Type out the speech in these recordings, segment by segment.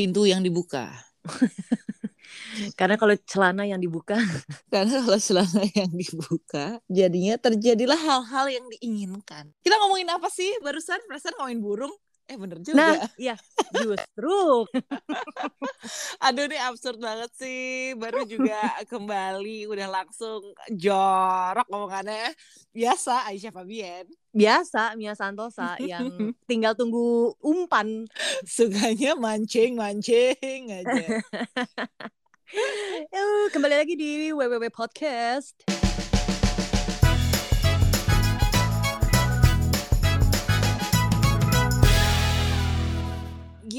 pintu yang dibuka. Karena kalau celana yang dibuka, Karena kalau celana yang dibuka, jadinya terjadilah hal-hal yang diinginkan. Kita ngomongin apa sih? Barusan perasaan ngomongin burung. Eh bener juga. nah, ya justru Aduh ini absurd banget sih. Baru juga kembali udah langsung jorok ngomongannya. Biasa Aisyah Fabian. biasa Mia Santosa yang tinggal tunggu umpan. Sukanya mancing-mancing aja. Kembali lagi di WWW Podcast.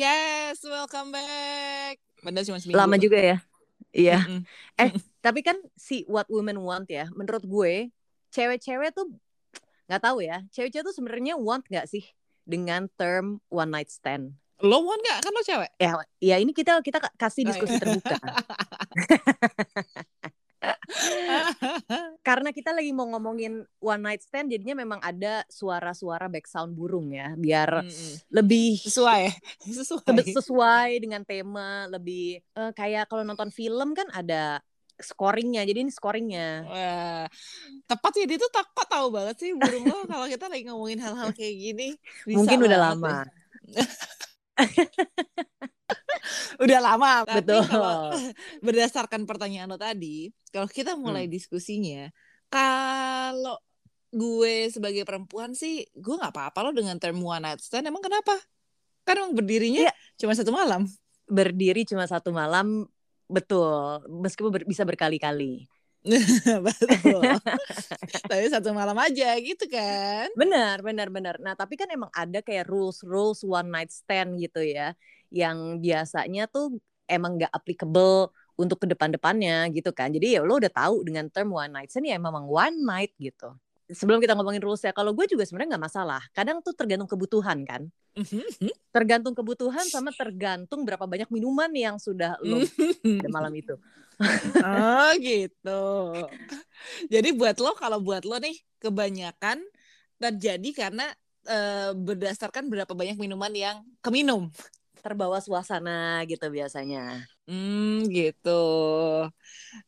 Yes, welcome back. Padahal cuma seminggu. Lama juga ya. Iya. Mm-mm. Tapi kan si What Women Want ya, menurut gue cewek-cewek tuh nggak tahu ya. Cewek-cewek tuh sebenarnya want nggak sih dengan term one night stand? Lo want gak? Kan lo cewek. Ya, ya ini kita kita kasih Oh, diskusi iya. terbuka. Karena kita lagi mau ngomongin one night stand, jadinya memang ada suara-suara background burung ya, biar Mm-mm. lebih Sesuai. Sesuai. sesuai dengan tema, lebih eh, kayak kalau nonton film kan ada scoringnya, jadi ini scoringnya. Wah, tepat sih dia tuh tak kok tahu banget sih burung lo kalau kita lagi ngomongin hal-hal kayak gini. Bisa Mungkin udah lama. Udah lama. Tapi Betul. kalau berdasarkan pertanyaan lo tadi, kalau kita mulai Hmm. diskusinya, kalau gue sebagai perempuan sih, gue nggak apa-apa lo dengan term one night stand. Emang kenapa? Kan emang berdirinya Iya. cuma satu malam. Berdiri cuma satu malam, betul. Meskipun ber- bisa berkali-kali. Betul. Tapi satu malam aja gitu kan. Benar, benar, benar. Nah, tapi kan emang ada kayak rules rules one night stand gitu ya, yang biasanya tuh emang nggak applicable untuk ke depan-depannya gitu kan. Jadi ya lo udah tahu dengan term one night stand ya memang one night gitu. Sebelum kita ngomongin rules ya, kalau gue juga sebenarnya nggak masalah. Kadang tuh tergantung kebutuhan kan. Tergantung kebutuhan sama tergantung berapa banyak minuman yang sudah lo pada malam itu. Oh gitu. Jadi buat lo kalau buat lo nih kebanyakan terjadi karena eh, berdasarkan berapa banyak minuman yang keminum. Terbawa suasana gitu biasanya. Hmm gitu.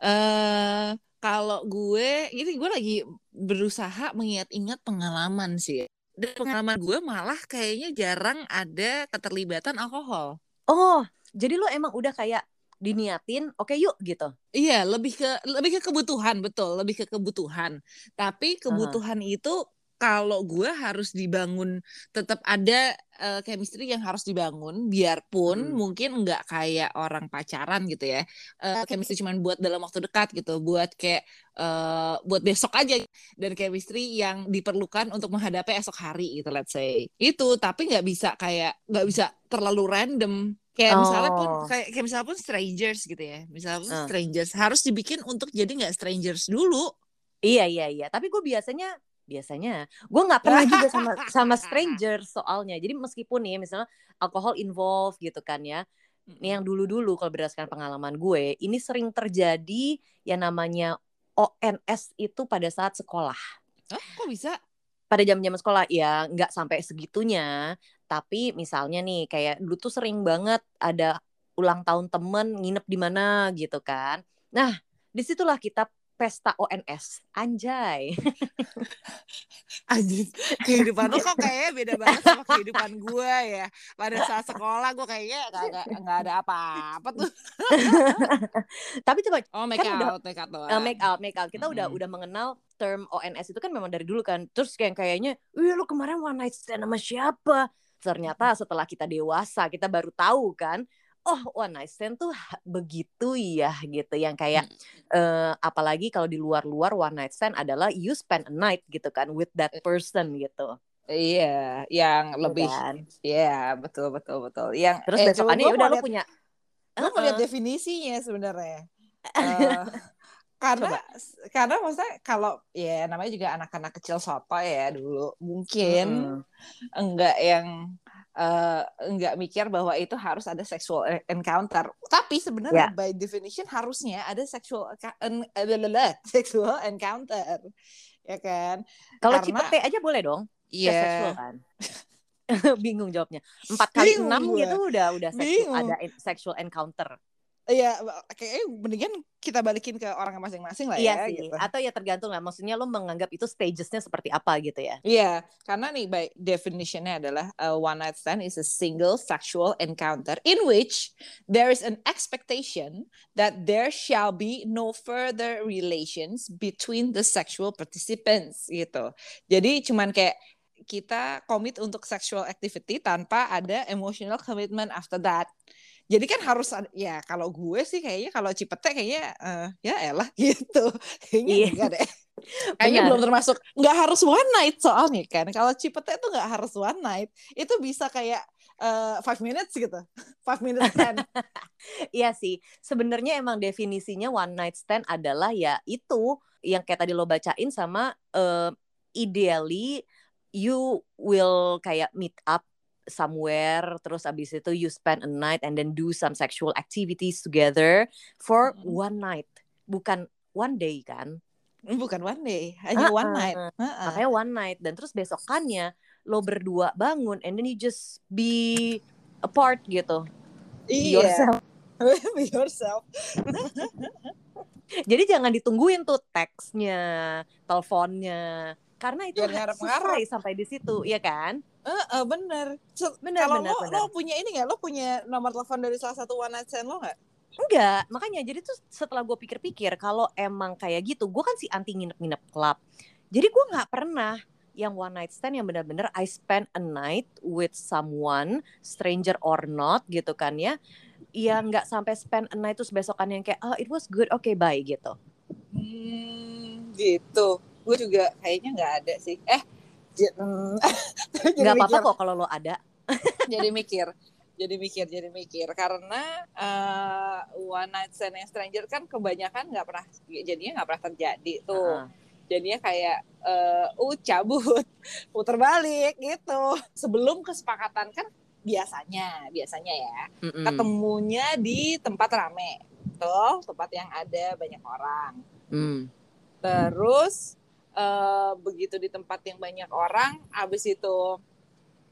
Eh kalau gue ini gue lagi berusaha mengingat-ingat pengalaman sih. Dan pengalaman gue malah kayaknya jarang ada keterlibatan alkohol. Oh, jadi lo emang udah kayak diniatin, oke yuk gitu. Iya, lebih ke lebih ke kebutuhan, betul, lebih ke kebutuhan. Tapi kebutuhan itu kalau gue harus dibangun tetap ada eh, chemistry yang harus dibangun biarpun Hmm. mungkin nggak kayak orang pacaran gitu ya. Eh, chemistry cuman buat dalam waktu dekat gitu, buat kayak eh, buat besok aja dan chemistry yang diperlukan untuk menghadapi esok hari gitu let's say. Itu tapi nggak bisa kayak nggak bisa terlalu random. Kayak misalnya pun Oh. kayak, kayak misalnya pun strangers gitu ya. Misalnya pun Ah. strangers harus dibikin untuk jadi nggak strangers dulu. Iya iya iya. Tapi gue biasanya biasanya gue nggak pernah juga sama sama stranger soalnya. Jadi meskipun nih misalnya alkohol involved gitu kan ya. Ini yang dulu-dulu kalau berdasarkan pengalaman gue, ini sering terjadi yang namanya ONS itu pada saat sekolah. Hah, kok bisa? Pada jam-jam sekolah ya nggak sampai segitunya, tapi misalnya nih kayak dulu tuh sering banget ada ulang tahun temen nginep di mana gitu kan. Nah, di situlah kita pesta ONS. Anjay. Anjir, kehidupan lo kok kayaknya beda banget sama kehidupan gue ya. Pada saat sekolah gue kayaknya nggak nggak nggak ada apa-apa tuh. Tapi coba Oh make Kan udah- out, make out uh, make out, make out. Kita udah Mm-mm. udah mengenal term ONS itu kan memang dari dulu kan. Terus kayak kayaknya, "Wih, lu kemarin one night stand sama siapa?" Ternyata setelah kita dewasa, kita baru tahu kan, oh one night stand tuh begitu ya gitu. Yang kayak eh, apalagi kalau di luar-luar one night stand adalah you spend a night gitu kan with that person gitu. Iya, yang Gitu lebih, kan. iya betul betul betul. Yang Terus eh, besokannya coba ya udah lihat- punya Gue mau lihat Uh-uh. definisinya sebenarnya. Eh, karena karena maksudnya kalau ya namanya juga anak-anak kecil soto ya dulu mungkin Mm-mm. enggak yang eh, enggak mikir bahwa itu harus ada sexual encounter. Tapi sebenarnya by definition harusnya ada sexual en- eh, sexual encounter. Ya kan? Kalau Karena- cipete aja boleh dong. Iya. Seksual kan. bingung jawabnya empat kali enam gitu udah udah Bingung. ada sexual encounter Iya, kayaknya mendingan kita balikin ke orang masing-masing lah iya ya. sih gitu. atau ya tergantung lah maksudnya lo menganggap itu stagesnya seperti apa gitu ya Iya, karena nih by definitionnya adalah a one night stand is a single sexual encounter in which there is an expectation that there shall be no further relations between the sexual participants gitu. Jadi cuman kayak kita komit untuk sexual activity tanpa ada emotional commitment after that. Jadi kan harus ada, ya kalau gue sih kayaknya kalau Cipete kayaknya eh, ya elah gitu. Kayaknya Iya. enggak deh. Kayaknya Benar. belum termasuk nggak harus one night soalnya kan. Kalau Cipete tuh nggak harus one night. Itu bisa kayak eh, five minutes gitu. Five minutes stand. Iya sih, sebenarnya emang definisinya one night stand adalah ya itu yang kayak tadi lo bacain sama eh, ideally you will kayak meet up somewhere terus abis itu you spend a night and then do some sexual activities together for Mm. one night bukan one day kan Bukan one day, hanya one Uh-uh. night. Heeh. makanya one night dan terus besokannya lo berdua bangun and then you just be apart gitu Be Iya. yourself Be yourself. Jadi jangan ditungguin tuh teksnya, teleponnya, karena itu ngarep-ngarep. selesai sampai di situ, ya kan? Heeh, bener. So, Bener, kalau bener, lo, bener. lo punya ini nggak? Lo punya nomor telepon dari salah satu one night stand lo nggak? Enggak, makanya jadi tuh setelah gue pikir-pikir, kalau emang kayak gitu, gue kan si anti nginep-nginep klub. Jadi gue nggak pernah yang one night stand yang benar-benar I spend a night with someone, stranger or not gitu kan ya. Ya nggak sampai spend a night terus besokan yang kayak, oh it was good, oke bye gitu. Hmm, gitu. Gue juga kayaknya nggak ada sih. Eh, hmm, jadi Nggak apa-apa kok kalau lo ada. jadi mikir jadi mikir jadi mikir karena eh, one night stand yang stranger kan kebanyakan nggak pernah jadinya nggak pernah terjadi tuh Heeh. jadinya kayak eh uh cabut puter balik gitu sebelum kesepakatan kan biasanya biasanya ya Mm-mm. ketemunya di tempat rame tuh tempat yang ada banyak orang Mm. Terus eh, begitu di tempat yang banyak orang, abis itu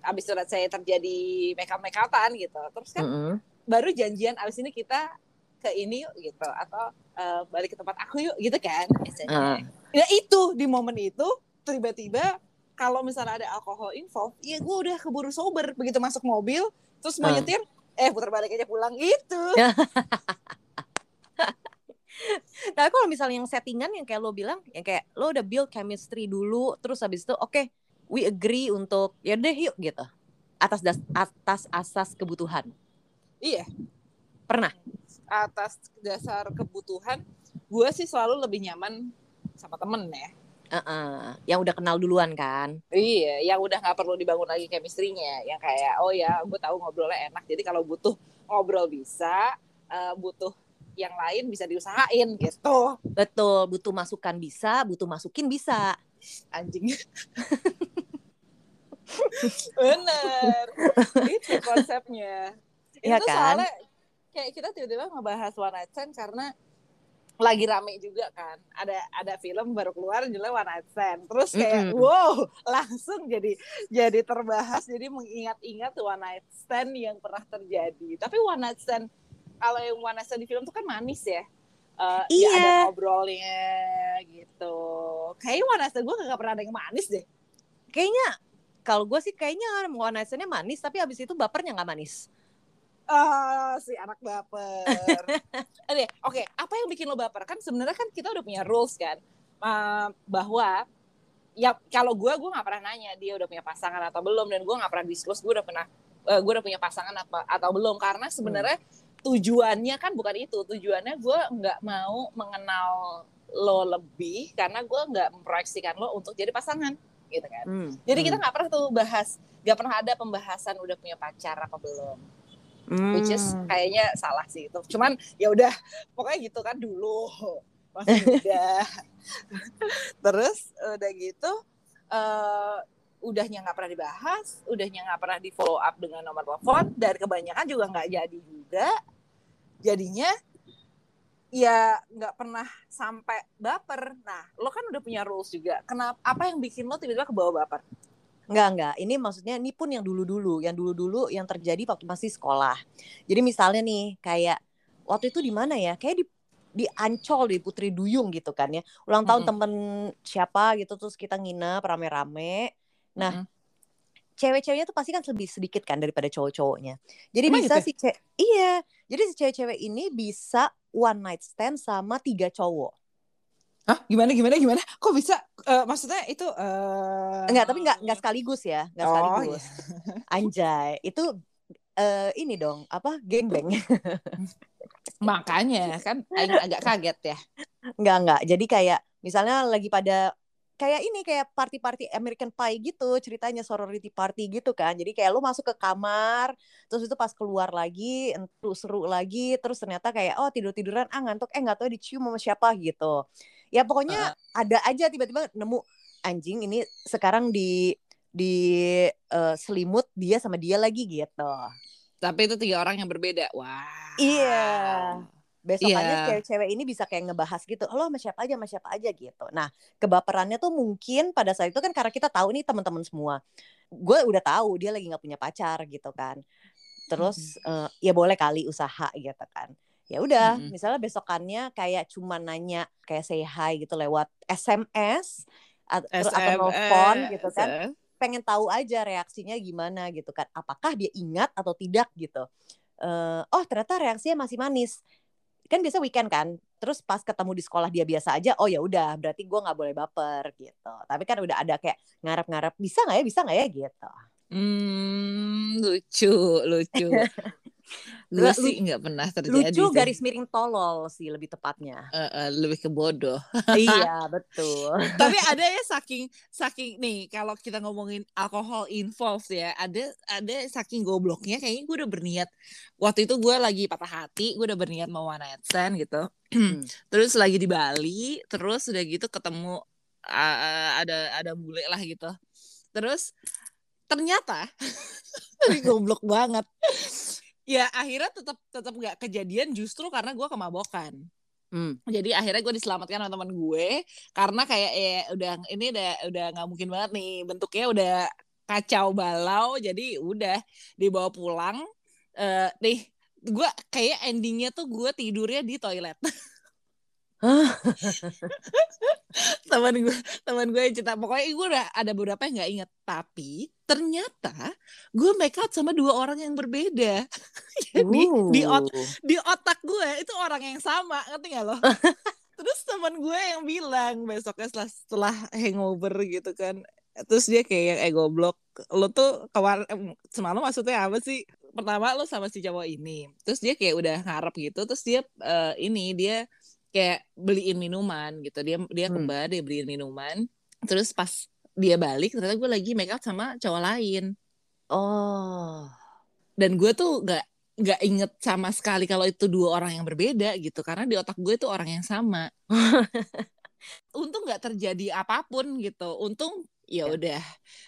abis itu let's say terjadi make up make upan gitu. Terus kan Mm-mm. baru janjian abis ini kita ke ini yuk gitu atau eh, balik ke tempat aku yuk gitu kan biasanya. Ah. Ya itu di momen itu tiba-tiba kalau misalnya ada alkohol involved, ya gue udah keburu sober begitu masuk mobil, terus mau Ah. nyetir, eh putar balik aja pulang gitu. Tapi kalau misalnya yang settingan yang kayak lo bilang, yang kayak lo udah build chemistry dulu, terus habis itu oke, we agree untuk ya deh yuk gitu. Atas das, atas asas kebutuhan. Iya. Pernah? atas dasar kebutuhan gue sih selalu lebih nyaman sama temen ya Heeh. Yang udah kenal duluan kan. iya yang udah nggak perlu dibangun lagi chemistry-nya yang kayak oh ya gue tahu ngobrolnya enak jadi kalau butuh ngobrol bisa eh, butuh yang lain bisa diusahain gitu. Betul, butuh masukan bisa, butuh masukin bisa. anjing. Bener. Itu konsepnya. Itu kan? soalnya kayak kita tiba-tiba ngebahas one night stand karena lagi rame juga kan. Ada ada film baru keluar judulnya one night stand. Terus kayak Mm-mm. wow langsung jadi jadi terbahas jadi mengingat-ingat one night stand yang pernah terjadi. Tapi one night stand kalau yang stand di film tuh kan manis ya Eh, ya ada Iya. ngobrolnya gitu kayaknya stand gue gak pernah ada yang manis deh Kayaknya kalau gue sih kayaknya stand-nya manis, tapi habis itu bapernya nggak manis. Ah, si anak baper. Oke, oke. Apa yang bikin lo baper? Kan sebenarnya kan kita udah punya rules kan, Eh, bahwa ya kalau gue gue nggak pernah nanya dia udah punya pasangan atau belum dan gue nggak pernah disclose gue udah pernah eh, gue udah punya pasangan apa atau belum karena sebenarnya tujuannya kan bukan itu tujuannya gue nggak mau mengenal lo lebih karena gue nggak memproyeksikan lo untuk jadi pasangan gitu kan. Hmm. jadi kita nggak pernah tuh bahas nggak pernah ada pembahasan udah punya pacar apa belum. Hmm. which is kayaknya salah sih itu. Cuman ya udah pokoknya gitu kan dulu. Masih muda. Terus udah gitu eh udahnya nggak pernah dibahas udahnya nggak pernah di follow up dengan nomor telepon dan kebanyakan juga nggak jadi juga jadinya ya nggak pernah sampai baper nah lo kan udah punya rules juga kenapa apa yang bikin lo tiba-tiba ke bawah baper Enggak, enggak. Ini maksudnya ini pun yang dulu-dulu, yang dulu-dulu yang terjadi waktu masih sekolah. Jadi misalnya nih kayak waktu itu di mana ya? Kayak di di Ancol di Putri Duyung gitu kan ya. Ulang tahun mm -hmm. temen siapa gitu terus kita nginep rame-rame. Nah, mm -hmm. Cewek-ceweknya tuh pasti kan lebih sedikit kan daripada cowok-cowoknya. Jadi Emang bisa gitu? Si cewek iya, jadi si cewek-cewek ini bisa one night stand sama tiga cowok. Hah? Gimana gimana gimana? Kok bisa? Uh, maksudnya itu uh... enggak, tapi enggak enggak sekaligus ya, enggak oh, sekaligus. Iya. Anjay, itu uh, ini dong, apa? Gengbeng. Makanya kan agak kaget ya. Enggak enggak. Jadi kayak misalnya lagi pada kayak ini kayak party-party American Pie gitu ceritanya sorority party gitu kan jadi kayak lu masuk ke kamar terus itu pas keluar lagi terus seru lagi terus ternyata kayak oh tidur tiduran ah ngantuk eh nggak tahu dicium sama siapa gitu ya pokoknya uh. ada aja tiba-tiba nemu anjing ini sekarang di di uh, selimut dia sama dia lagi gitu tapi itu tiga orang yang berbeda. Wah. Iya. Besokannya yeah. cewek-cewek ini bisa kayak ngebahas gitu, lo sama siapa aja, sama siapa aja gitu. Nah, kebaperannya tuh mungkin pada saat itu kan karena kita tahu nih teman-teman semua. Gue udah tahu dia lagi nggak punya pacar gitu kan. Terus mm -hmm. uh, ya boleh kali usaha gitu kan. Ya udah, mm -hmm. misalnya besokannya kayak cuma nanya kayak say hi gitu lewat SMS atau, atau nelfon gitu kan pengen tahu aja reaksinya gimana gitu kan apakah dia ingat atau tidak gitu uh, oh ternyata reaksinya masih manis kan biasa weekend kan terus pas ketemu di sekolah dia biasa aja oh ya udah berarti gue nggak boleh baper gitu. Tapi kan udah ada kayak ngarep-ngarep bisa nggak ya bisa nggak ya? gitu. Hmm lucu lucu gue sih nggak pernah terjadi lucu sih. garis miring tolol sih lebih tepatnya. Uh, uh, lebih ke bodoh. Iya betul. Tapi ada ya saking saking nih kalau kita ngomongin alkohol involved ya ada ada saking gobloknya kayaknya gue udah berniat waktu itu gue lagi patah hati gue udah berniat mau one night stand gitu. Hmm. terus lagi di Bali terus udah gitu ketemu uh, ada ada bule lah gitu. Terus ternyata tapi goblok banget ya akhirnya tetap tetap nggak kejadian justru karena gue kemabokan Hmm. Jadi akhirnya gue diselamatkan sama teman gue karena kayak ya udah ini udah udah nggak mungkin banget nih bentuknya udah kacau balau jadi udah dibawa pulang uh, nih gue kayak endingnya tuh gue tidurnya di toilet. teman gue teman gue yang cerita. Pokoknya gue udah ada beberapa yang nggak inget. Tapi ternyata gue make out sama dua orang yang berbeda. Jadi uh. di ot di otak gue itu orang yang sama ngerti gak lo? Terus teman gue yang bilang besoknya setelah setelah hangover gitu kan. Terus dia kayak yang eh goblok. Lo tuh kemarin semalam maksudnya apa sih? Pertama lo sama si cowok ini. Terus dia kayak udah ngarep gitu. Terus dia uh, ini dia kayak beliin minuman gitu. Dia dia hmm. kembar dia beliin minuman. Terus pas dia balik ternyata gue lagi make up sama cowok lain. Oh. Dan gue tuh gak nggak inget sama sekali kalau itu dua orang yang berbeda gitu. Karena di otak gue itu orang yang sama. Untung nggak terjadi apa pun gitu. Untung ya, ya. udah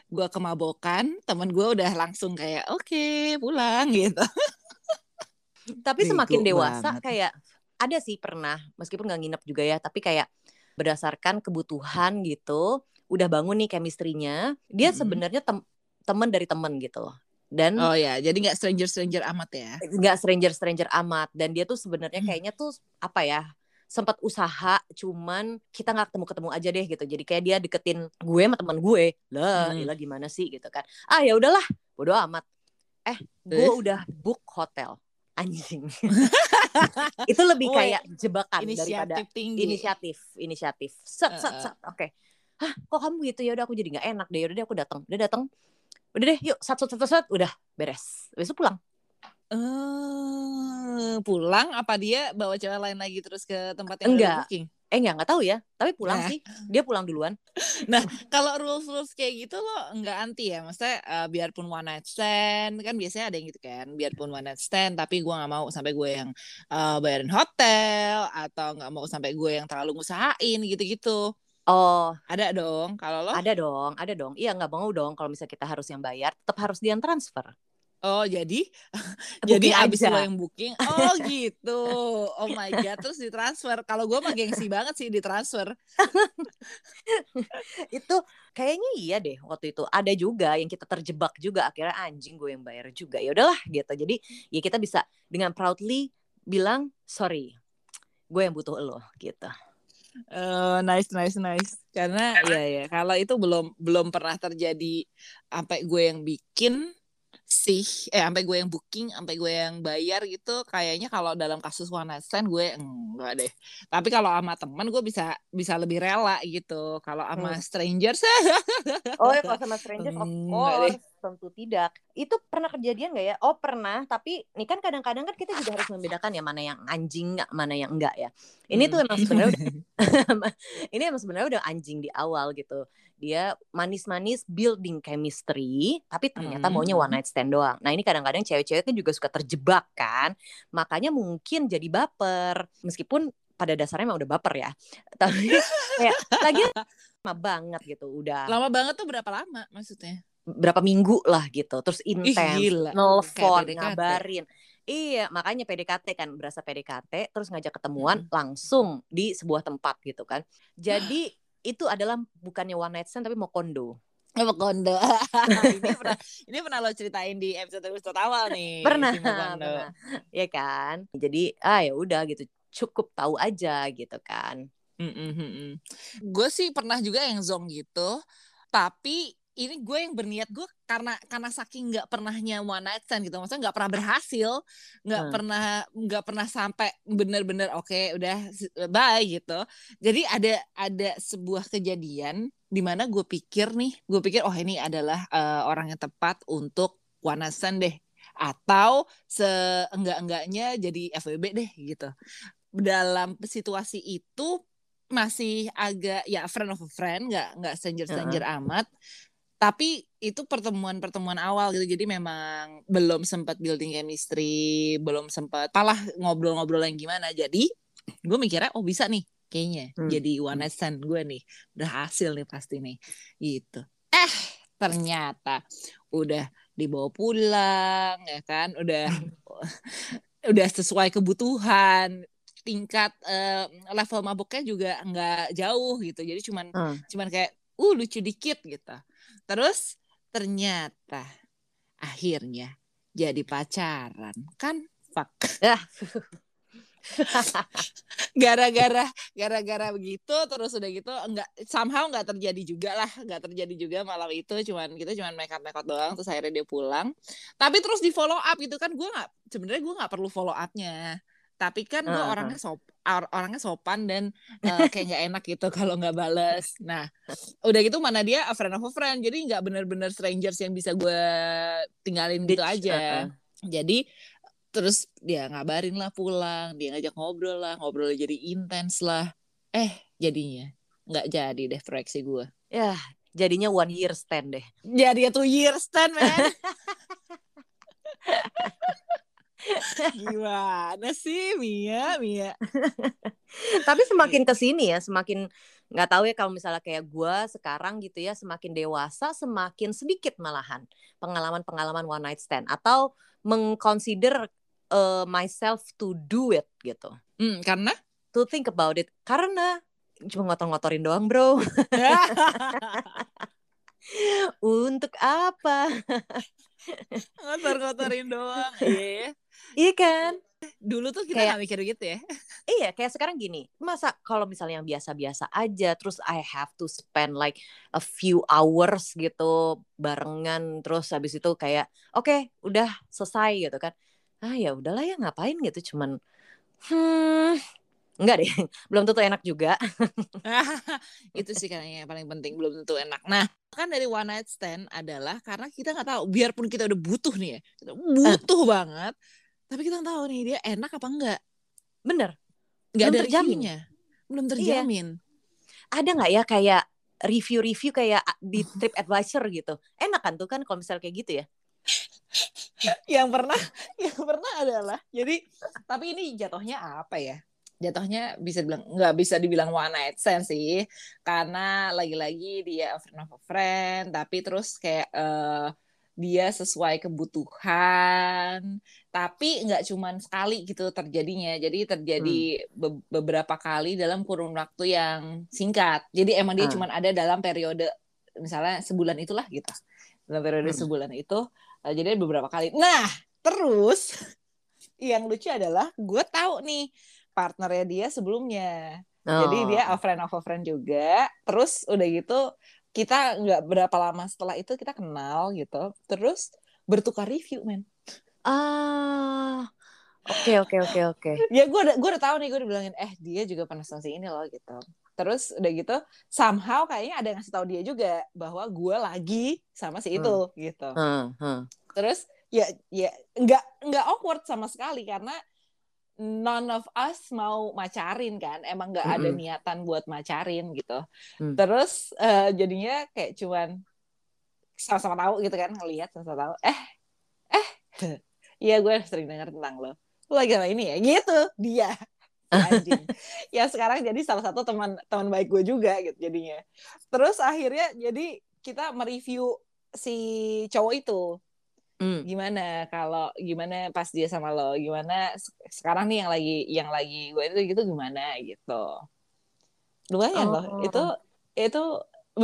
gue kemabokan teman gue udah langsung kayak oke okay, pulang gitu. Tapi semakin dewasa banget. kayak ada sih pernah meskipun nggak nginep juga ya tapi kayak berdasarkan kebutuhan gitu udah bangun nih chemistry-nya dia hmm. sebenarnya tem teman dari temen gitu loh. Dan oh ya jadi nggak stranger stranger amat ya? Nggak stranger stranger amat dan dia tuh sebenarnya kayaknya tuh apa ya sempat usaha cuman kita nggak ketemu ketemu aja deh gitu. Jadi kayak dia deketin gue sama teman gue lah hmm. gimana sih? gitu kan. Ah ya udahlah bodo amat. Eh gue udah book hotel anjing. Itu lebih kayak jebakan inisiatif daripada tinggi. inisiatif inisiatif. Set set set. Oke. Okay. hah kok kamu gitu? Ya udah aku jadi nggak enak deh. Ya udah deh aku datang udah datang udah deh yuk satu satu satu udah beres. Besok pulang uh, pulang apa dia bawa cewek lain lagi terus ke tempat yang enggak booking? eh enggak nggak tahu ya tapi pulang nah. sih dia pulang duluan nah kalau rules rules kayak gitu lo nggak anti ya maksudnya uh, biarpun one night stand kan biasanya ada yang gitu kan biarpun one night stand tapi gue nggak mau sampai gue yang uh, bayarin hotel atau nggak mau sampai gue yang terlalu ngusahain gitu gitu Oh, ada dong. Kalau lo? Ada dong, ada dong. Iya nggak mau dong. Kalau misalnya kita harus yang bayar, tetap harus dia transfer. Oh jadi? Booking jadi abis aja. lo yang booking? Oh gitu. Oh my god terus ditransfer. Kalau gue mah gengsi banget sih ditransfer. Itu kayaknya iya deh waktu itu. Ada juga yang kita terjebak juga akhirnya anjing gue yang bayar juga. Ya udahlah gitu. Jadi ya kita bisa dengan proudly bilang sorry gue yang butuh lo gitu. Eh, nice nice nice. Karena ya ya kalau itu belum belum pernah terjadi sampai gue yang bikin sih eh sampai gue yang booking sampai gue yang bayar gitu kayaknya kalau dalam kasus one night stand gue enggak deh. Tapi kalau sama teman gue bisa bisa lebih rela gitu. Kalau sama Hmm. strangers oh ya kalau sama strangers of course tentu tidak. Itu pernah kejadian nggak ya? Oh pernah. Tapi ini kan kadang-kadang kan kita juga harus membedakan ya mana yang anjing mana yang enggak ya. Ini tuh emang sebenarnya udah ini emang sebenarnya udah anjing di awal gitu. Dia manis-manis building chemistry tapi ternyata Hmm. maunya one night stand doang. Nah ini kadang-kadang cewek-cewek kan juga suka terjebak kan. Makanya mungkin jadi baper. Meskipun pada dasarnya emang udah baper ya. Tapi kayak lagi lama banget gitu udah. Lama banget tuh berapa lama maksudnya berapa minggu lah gitu terus intens nelfon ngabarin. Iya makanya PDKT kan berasa PDKT terus ngajak ketemuan Hmm. langsung di sebuah tempat gitu kan. Jadi itu adalah bukannya one night stand tapi mau kondo Apa kondo? ini pernah ini pernah lo ceritain di episode episode awal nih. pernah pernah. Ya kan? Jadi ah ya udah gitu cukup tahu aja gitu kan. Gue sih pernah juga yang zong gitu, tapi ini gue yang berniat gue karena karena saking nggak pernahnya one night stand gitu, maksudnya nggak pernah berhasil, nggak Hmm. pernah nggak pernah sampai bener-bener oke udah bye gitu. Jadi ada ada sebuah kejadian di mana gue pikir nih, gue pikir oh ini adalah eh, orang yang tepat untuk one night stand deh, atau seenggak-enggaknya jadi FWB deh gitu. Dalam situasi itu masih agak ya friend of a friend nggak nggak stranger stranger amat tapi itu pertemuan-pertemuan awal gitu. Jadi memang belum sempat building chemistry belum sempat malah ngobrol-ngobrol yang gimana. Jadi gue mikirnya oh bisa nih kayaknya Hmm. jadi one night stand gue nih. Berhasil nih pasti nih. Gitu. Eh ternyata udah dibawa pulang ya kan? Udah udah sesuai kebutuhan. Tingkat eh, level mabuknya juga nggak jauh gitu. Jadi cuman Hmm. cuman kayak uh lucu dikit gitu terus ternyata akhirnya jadi pacaran. Kan fuck. Gara-gara gara-gara begitu terus udah gitu enggak somehow nggak terjadi juga lah nggak terjadi juga malam itu cuman kita cuman make up make up doang terus akhirnya dia pulang. Tapi terus di follow up gitu kan gue nggak sebenarnya gue nggak perlu follow upnya tapi kan gue Uh-huh. orangnya sop or- orangnya sopan dan eh, kayak nggak enak gitu kalau nggak bales. Nah udah gitu mana dia a friend of a friend jadi nggak bener-bener strangers yang bisa gue tinggalin gitu aja. uh-uh. jadi terus dia ngabarin lah pulang dia ngajak ngobrol lah ngobrol jadi intens lah. Eh jadinya nggak jadi deh proyeksi gue ya jadinya one year stand deh. Jadi two years stand man gimana sih Mia? Mia. Tapi semakin ke sini ya semakin nggak tahu ya kalau misalnya kayak gue sekarang gitu ya semakin dewasa semakin sedikit malahan pengalaman-pengalaman one night stand atau mengconsider uh, myself to do it gitu. Hmm, karena? To think about it. Karena cuma ngotor-ngotorin doang bro. Untuk apa? Ngotor-ngotorin doang iya iya kan dulu tuh kita Kayak- nggak mikir gitu ya Iya, kayak sekarang gini, masa kalau misalnya yang biasa-biasa aja, terus I have to spend like a few hours gitu barengan, terus habis itu kayak, oke, udah selesai gitu kan? Ah ya udahlah ya ngapain gitu, cuman, hmm, enggak deh, belum tentu enak juga. itu sih kayaknya yang paling penting belum tentu enak nah kan dari one night stand adalah karena kita nggak tahu biarpun kita udah butuh nih ya kita butuh banget tapi kita nggak tahu nih dia enak apa enggak. Bener, nggak ada terjamin. reviewnya belum terjamin. Ada nggak ya kayak review-review kayak di Trip Advisor gitu? Enak kan tuh kan kalau misalnya kayak gitu ya? yang pernah yang pernah adalah jadi tapi ini jatuhnya apa ya? Jatuhnya bisa bilang nggak bisa dibilang one night stand sih. Karena lagi-lagi dia friend of a friend tapi terus kayak eh, dia sesuai kebutuhan tapi nggak cuman sekali gitu terjadinya jadi terjadi hmm. be beberapa kali dalam kurun waktu yang singkat jadi emang dia hmm. cuman ada dalam periode misalnya sebulan itulah gitu dalam periode hmm. sebulan itu uh, jadi beberapa kali nah terus yang lucu adalah gue tahu nih partnernya dia sebelumnya oh. jadi dia a friend of a friend juga terus udah gitu kita nggak berapa lama setelah itu kita kenal gitu terus bertukar review men ah oke oke oke oke ya gue udah gue udah tahu nih gue udah bilangin eh dia juga pernah sama ini loh gitu terus udah gitu somehow kayaknya ada yang ngasih tahu dia juga bahwa gue lagi sama si itu hmm. gitu hmm. Hmm. terus ya ya nggak nggak awkward sama sekali karena none of us mau macarin kan emang nggak ada mm -hmm. niatan buat macarin gitu. Mm. terus uh, jadinya kayak cuman sama-sama tahu gitu kan ngelihat sama-sama tahu eh eh iya gue sering dengar tentang lo. Lo lagi sama ini ya? Gitu dia. Anjing. Ya sekarang jadi salah satu teman teman baik gue juga gitu jadinya. Terus akhirnya jadi kita mereview si cowok itu Hmm. Gimana kalau gimana pas dia sama lo? Gimana sekarang nih yang lagi yang lagi gue itu gitu gimana gitu. Lumayan oh. loh. Itu itu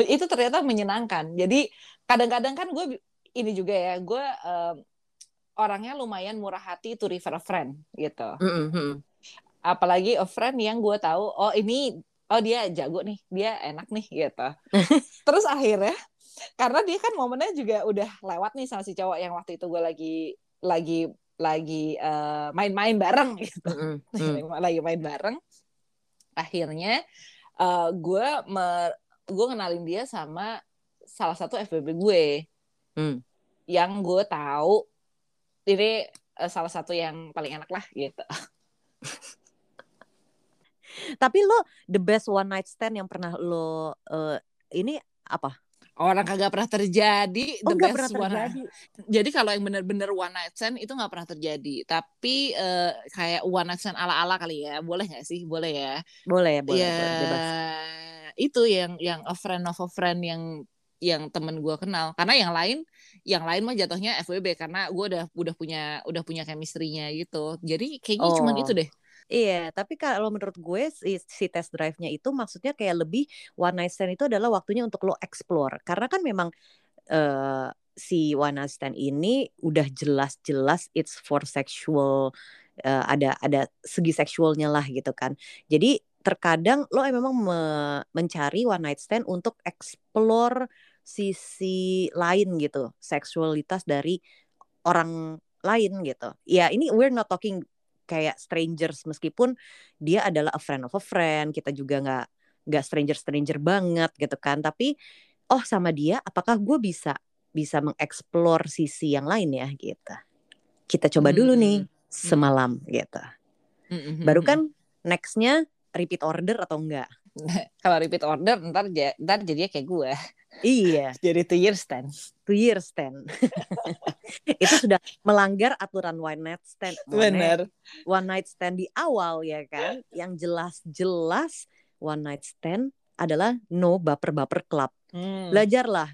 itu ternyata menyenangkan. Jadi kadang-kadang kan gue ini juga ya, gue um, orangnya lumayan murah hati to refer a friend gitu. Mm -hmm. Apalagi a friend yang gue tahu, oh ini, oh dia jago nih, dia enak nih gitu. Terus akhirnya karena dia kan momennya juga udah lewat nih sama si cowok yang waktu itu gue lagi lagi lagi uh, main-main bareng gitu. Mm. -hmm. lagi main bareng. Akhirnya uh, gue gue kenalin dia sama salah satu FBB gue. Mm. yang gue tahu ini uh, salah satu yang paling enak lah gitu. Tapi lo the best one night stand yang pernah lo uh, ini apa orang kagak pernah terjadi oh, the best pernah one terjadi. jadi kalau yang benar-benar one night stand itu nggak pernah terjadi. Tapi uh, kayak one night stand ala-ala kali ya. Boleh nggak sih? Boleh ya? Boleh boleh, ya, boleh. Itu yang yang a friend of a friend yang yang temen gue kenal. Karena yang lain yang lain mah jatuhnya FWB karena gue udah udah punya udah punya chemistry-nya gitu. Jadi kayaknya oh. cuma itu deh Iya, tapi kalau menurut gue si, si test drive-nya itu maksudnya kayak lebih one night stand itu adalah waktunya untuk lo explore. Karena kan memang uh, si one night stand ini udah jelas-jelas it's for sexual uh, ada ada segi seksualnya lah gitu kan. Jadi terkadang lo memang me mencari one night stand untuk explore sisi lain gitu, seksualitas dari orang lain gitu. Ya ini we're not talking kayak strangers meskipun dia adalah a friend of a friend kita juga nggak nggak stranger stranger banget gitu kan. Tapi oh sama dia apakah gue bisa bisa mengeksplor sisi yang lain ya gitu. Kita coba dulu nih semalam gitu. Baru kan nextnya repeat order atau enggak kalau repeat order ntar ntar jadinya kayak gue Iya. Jadi two years stand. Two years stand. itu sudah melanggar aturan one night stand. Benar. One night stand di awal ya kan, yang jelas-jelas one night stand adalah no baper-baper club. Hmm. Belajarlah.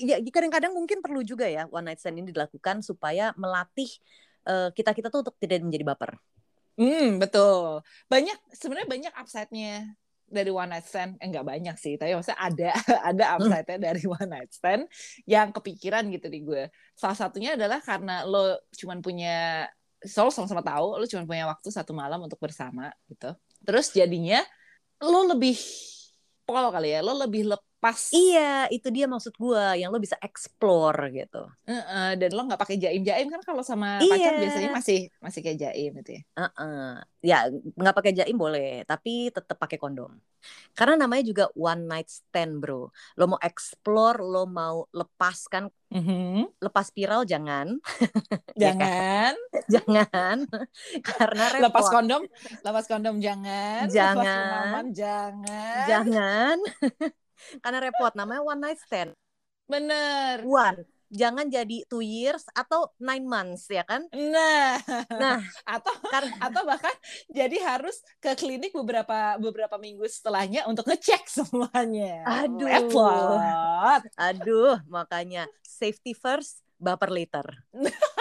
Ya kadang-kadang mungkin perlu juga ya one night stand ini dilakukan supaya melatih uh, kita kita tuh untuk tidak menjadi baper. Hmm, betul. Banyak sebenarnya banyak upside-nya dari one night stand eh enggak banyak sih tapi maksudnya ada ada hmm. upside-nya dari one night stand yang kepikiran gitu di gue salah satunya adalah karena lo cuman punya solo sama-sama tahu lo cuman punya waktu satu malam untuk bersama gitu terus jadinya lo lebih pol kali ya lo lebih lep pas iya itu dia maksud gue yang lo bisa explore gitu uh, uh, dan lo nggak pakai jaim jaim kan kalau sama iya. pacar biasanya masih masih kayak jaim gitu ya uh, uh. ya nggak pakai jaim boleh tapi tetap pakai kondom karena namanya juga one night stand bro lo mau explore lo mau lepaskan mm -hmm. lepas spiral jangan ya kan? jangan jangan karena repot. lepas kondom lepas kondom jangan jangan lepas jangan jangan karena repot namanya one night stand. Bener. One. Jangan jadi two years atau nine months ya kan? Nah. Nah. Atau karena atau bahkan jadi harus ke klinik beberapa beberapa minggu setelahnya untuk ngecek semuanya. Aduh. Repot aduh aduh makanya safety first baper later.